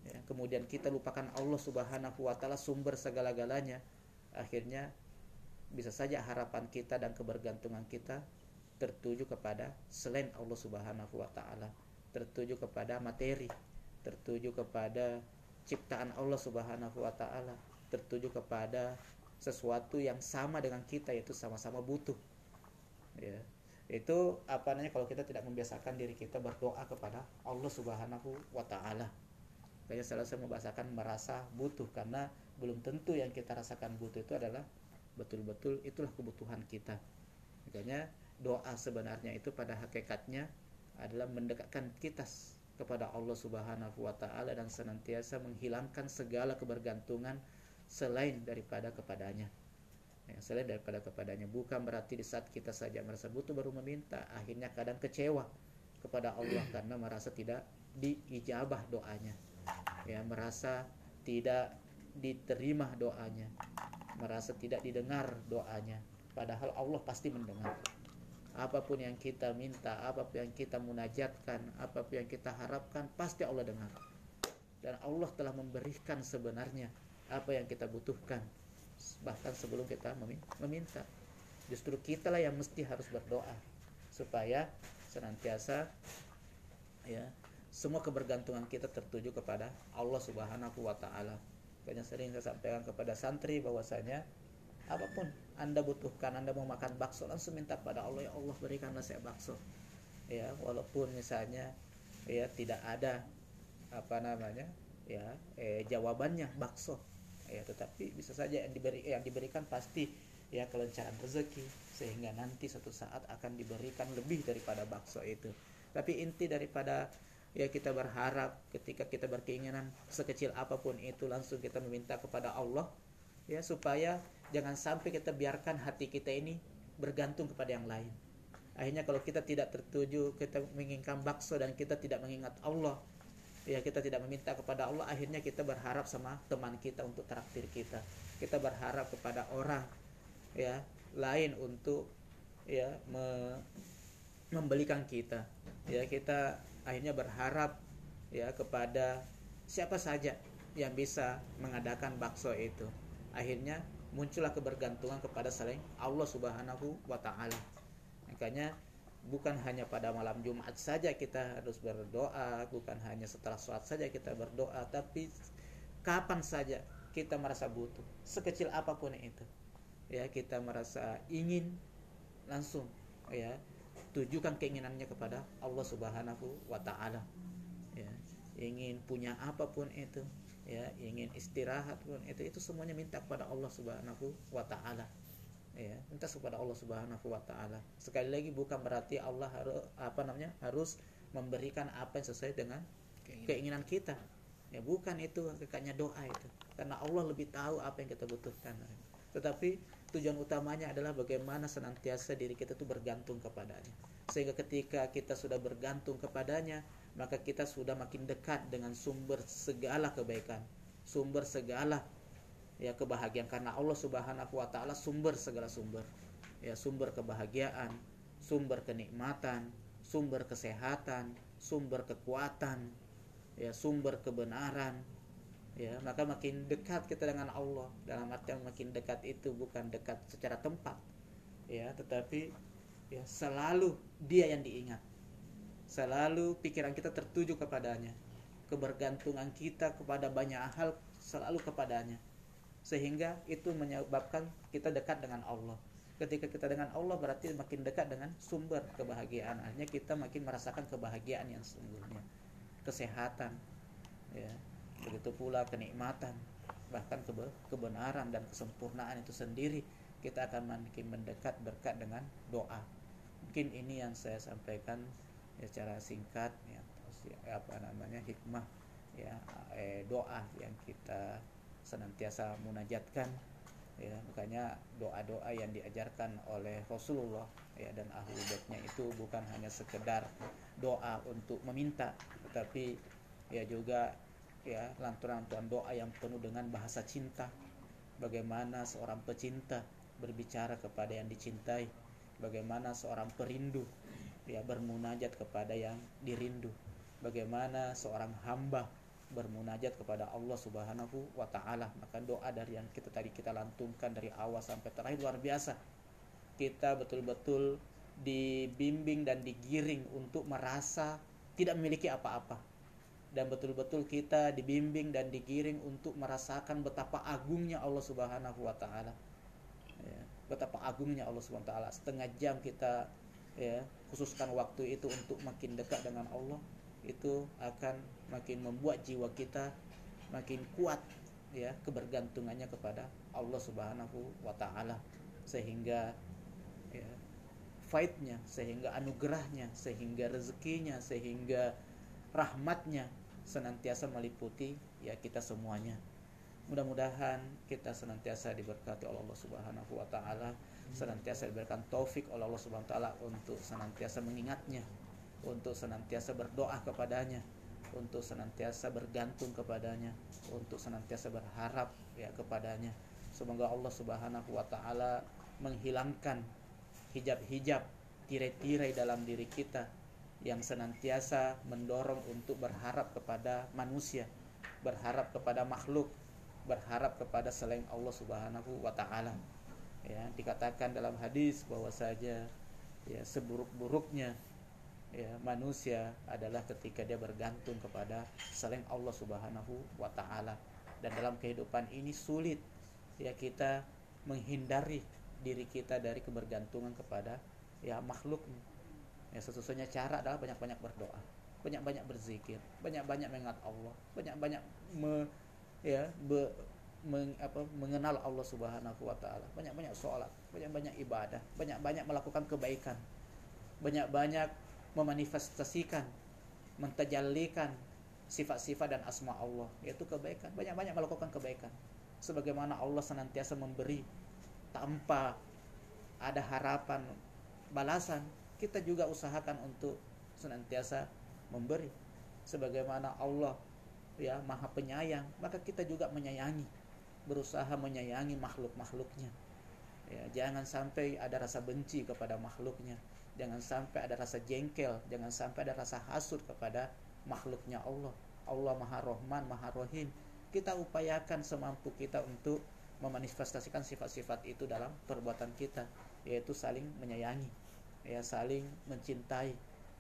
ya, kemudian kita lupakan Allah Subhanahu wa taala sumber segala-galanya akhirnya bisa saja harapan kita dan kebergantungan kita tertuju kepada selain Allah Subhanahu wa taala tertuju kepada materi tertuju kepada ciptaan Allah Subhanahu wa taala tertuju kepada sesuatu yang sama dengan kita yaitu sama-sama butuh ya itu apa namanya kalau kita tidak membiasakan diri kita berdoa kepada Allah Subhanahu wa taala. Kayak saya membahasakan merasa butuh karena belum tentu yang kita rasakan butuh itu adalah betul-betul itulah kebutuhan kita. Makanya doa sebenarnya itu pada hakikatnya adalah mendekatkan kita kepada Allah Subhanahu wa taala dan senantiasa menghilangkan segala kebergantungan selain daripada kepadanya ya, selain daripada kepadanya. Bukan berarti di saat kita saja merasa butuh baru meminta akhirnya kadang kecewa kepada Allah karena merasa tidak diijabah doanya. Ya merasa tidak diterima doanya. Merasa tidak didengar doanya. Padahal Allah pasti mendengar. Apa pun yang kita minta apa pun yang kita munajatkan apa pun yang kita harapkan pasti Allah dengar. Dan Allah telah memberikan sebenarnya apa yang kita butuhkan bahkan sebelum kita meminta justru kita lah yang mesti harus berdoa supaya senantiasa ya semua kebergantungan kita tertuju kepada Allah Subhanahu wa taala. Banyak sering saya sampaikan kepada santri bahwasanya apa pun Anda butuhkan, Anda mau makan bakso langsung minta kepada Allah ya Allah berikanlah saya bakso. Ya, walaupun misalnya ya tidak ada apa namanya ya eh, jawabannya bakso ya tetapi bisa saja yang diberi yang diberikan pasti ya kelancaran rezeki sehingga nanti suatu saat akan diberikan lebih daripada bakso itu. Tapi inti daripada ya kita berharap ketika kita berkeinginan sekecil apa pun itu langsung kita meminta kepada Allah ya supaya jangan sampai kita biarkan hati kita ini bergantung kepada yang lain. Akhirnya kalau kita tidak tertuju kita menginginkan bakso dan kita tidak mengingat Allah ya kita tidak meminta kepada Allah. Akhirnya kita berharap sama teman kita untuk traktir kita. Kita berharap kepada orang ya lain untuk ya me, membelikan kita. Ya kita akhirnya berharap ya kepada siapa saja yang bisa mengadakan bakso itu. Akhirnya muncullah kebergantungan kepada selain Allah Subhanahu wa taala. Makanya bukan hanya pada malam Jumat saja kita harus berdoa bukan hanya setelah sholat saja kita berdoa tapi kapan saja kita merasa butuh sekecil apa pun itu. Ya kita merasa ingin langsung ya tujukan keinginannya kepada Allah Subhanahu wa taala. Ya ingin punya apa pun itu ya ingin istirahat pun itu itu semuanya minta kepada Allah Subhanahu wa taala ya minta kepada Allah Subhanahu wa taala. Sekali lagi bukan berarti Allah harus apa namanya harus memberikan apa yang sesuai dengan keinginan, keinginan kita. Ya bukan itu hakikatnya doa itu. Karena Allah lebih tahu apa yang kita butuhkan. Tetapi tujuan utamanya adalah bagaimana senantiasa diri kita itu bergantung kepadanya. Sehingga ketika kita sudah bergantung kepadanya maka kita sudah makin dekat dengan sumber segala kebaikan, sumber segala ya kebahagiaan karena Allah Subhanahu wa taala sumber segala sumber. Ya, sumber kebahagiaan, sumber kenikmatan, sumber kesehatan, sumber kekuatan, ya, sumber kebenaran. Ya, maka makin dekat kita dengan Allah. Dalam arti yang makin dekat itu bukan dekat secara tempat, ya, tetapi ya selalu dia yang diingat selalu pikiran kita tertuju kepadanya kebergantungan kita kepada banyak hal selalu kepadanya sehingga itu menyebabkan kita dekat dengan Allah. Ketika kita dengan Allah berarti makin dekat dengan sumber kebahagiaan. Akhirnya kita makin merasakan kebahagiaan yang sesungguhnya. Kesehatan ya. Begitu pula kenikmatan bahkan kebenaran dan kesempurnaan itu sendiri kita akan makin mendekat berkat dengan doa. Mungkin ini yang saya sampaikan ya secara singkat ya apa namanya hikmah ya eh, doa yang kita senantiasa munajatkan ya. Makanya doa-doa yang diajarkan oleh Rasulullah ya dan ahli baitnya itu bukan hanya sekedar doa untuk meminta tetapi ya juga ya lanturan-lanturan doa yang penuh dengan bahasa cinta. Bagaimana seorang pecinta berbicara kepada yang dicintai bagaimana seorang perindu ya bermunajat kepada yang dirindu bagaimana seorang hamba bermunajat kepada Allah Subhanahu wa taala. Maka doa dari yang kita tadi kita lantunkan dari awal sampai terakhir luar biasa. Kita betul-betul dibimbing dan digiring untuk merasa tidak memiliki apa-apa. Dan betul-betul kita dibimbing dan digiring untuk merasakan betapa agungnya Allah Subhanahu wa taala. Ya, betapa agungnya Allah Subhanahu wa taala. Setengah jam kita ya khususkan waktu itu untuk makin dekat dengan Allah itu akan makin membuat jiwa kita makin kuat ya kebergantungannya kepada Allah Subhanahu wa taala. Sehingga ya fightnya sehingga anugerahnya sehingga rezekinya sehingga rahmatnya senantiasa meliputi ya kita semuanya. Mudah-mudahan kita senantiasa diberkati oleh Allah Subhanahu wa taala senantiasa diberikan taufik oleh Allah Subhanahu wa taala untuk senantiasa mengingatnya, untuk senantiasa berdoa kepadanya, untuk senantiasa bergantung kepadanya, untuk senantiasa berharap ya kepadanya. Semoga Allah Subhanahu wa taala menghilangkan hijab-hijab, tirai-tirai dalam diri kita yang senantiasa mendorong untuk berharap kepada manusia, berharap kepada makhluk, berharap kepada selain Allah Subhanahu wa taala ya dikatakan dalam hadis bahwa saja ya seburuk-buruknya ya manusia adalah ketika dia bergantung kepada selain Allah Subhanahu wa taala dan dalam kehidupan ini sulit ya kita menghindari diri kita dari kebergantungan kepada ya makhluk ya sesungguhnya cara adalah banyak-banyak berdoa banyak-banyak berzikir banyak-banyak mengingat Allah banyak-banyak me, ya be, meng, apa, mengenal Allah Subhanahu wa taala. Banyak-banyak sholat, banyak-banyak ibadah, banyak-banyak melakukan kebaikan. Banyak-banyak memanifestasikan, mentajallikan sifat-sifat dan asma Allah, yaitu kebaikan. Banyak-banyak melakukan kebaikan. Sebagaimana Allah senantiasa memberi tanpa ada harapan balasan, kita juga usahakan untuk senantiasa memberi. Sebagaimana Allah ya maha penyayang, maka kita juga menyayangi berusaha menyayangi makhluk-makhluknya. Ya, jangan sampai ada rasa benci kepada makhluknya. Jangan sampai ada rasa jengkel, jangan sampai ada rasa hasut kepada makhluknya Allah. Allah Maha Rohman Maha Rohim. Kita upayakan semampu kita untuk memanifestasikan sifat-sifat itu dalam perbuatan kita yaitu saling menyayangi ya saling mencintai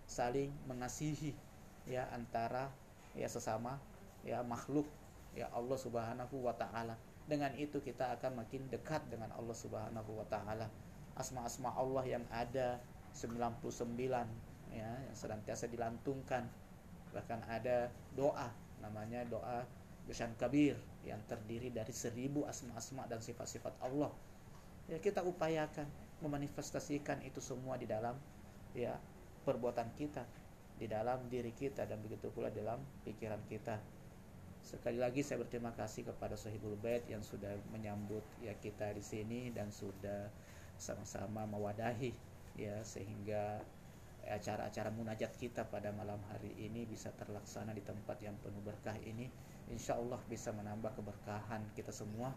saling mengasihi ya antara ya sesama ya makhluk ya Allah Subhanahu wa taala. Dengan itu kita akan makin dekat dengan Allah Subhanahu wa taala. Asma-asma Allah yang ada 99 ya yang senantiasa dilantungkan bahkan ada doa namanya doa Besan Kabir yang terdiri dari seribu asma-asma dan sifat-sifat Allah. Ya kita upayakan memanifestasikan itu semua di dalam ya perbuatan kita di dalam diri kita dan begitu pula dalam pikiran kita. Sekali lagi saya berterima kasih kepada Sohibul Bait yang sudah menyambut ya kita di sini dan sudah sama-sama mewadahi ya sehingga acara-acara munajat kita pada malam hari ini bisa terlaksana di tempat yang penuh berkah ini. Insya Allah bisa menambah keberkahan kita semua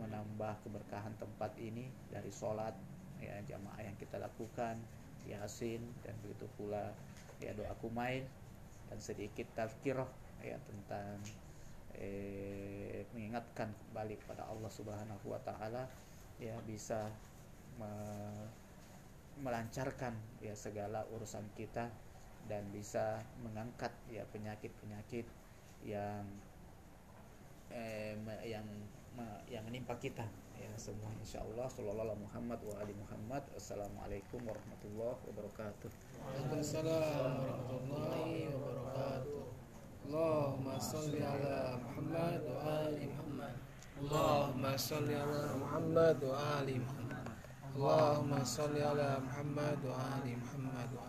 menambah keberkahan tempat ini dari sholat ya jamaah yang kita lakukan yasin dan begitu pula ya doa kumain dan sedikit tazkirah ya tentang eh, mengingatkan kembali pada Allah Subhanahu wa taala ya bisa melancarkan ya segala urusan kita dan bisa mengangkat ya penyakit-penyakit yang eh, yang yang menimpa kita ya semua. Insyaallah sallallahu Muhammad wa ali Muhammad. Assalamualaikum warahmatullahi wabarakatuh. Waalaikumsalam warahmatullahi wabarakatuh. Allahumma salli ala Muhammad wa ali Muhammad. Allahumma salli ala Muhammad wa ali Muhammad Allahumma sholli ala Muhammad wa ali Muhammad wa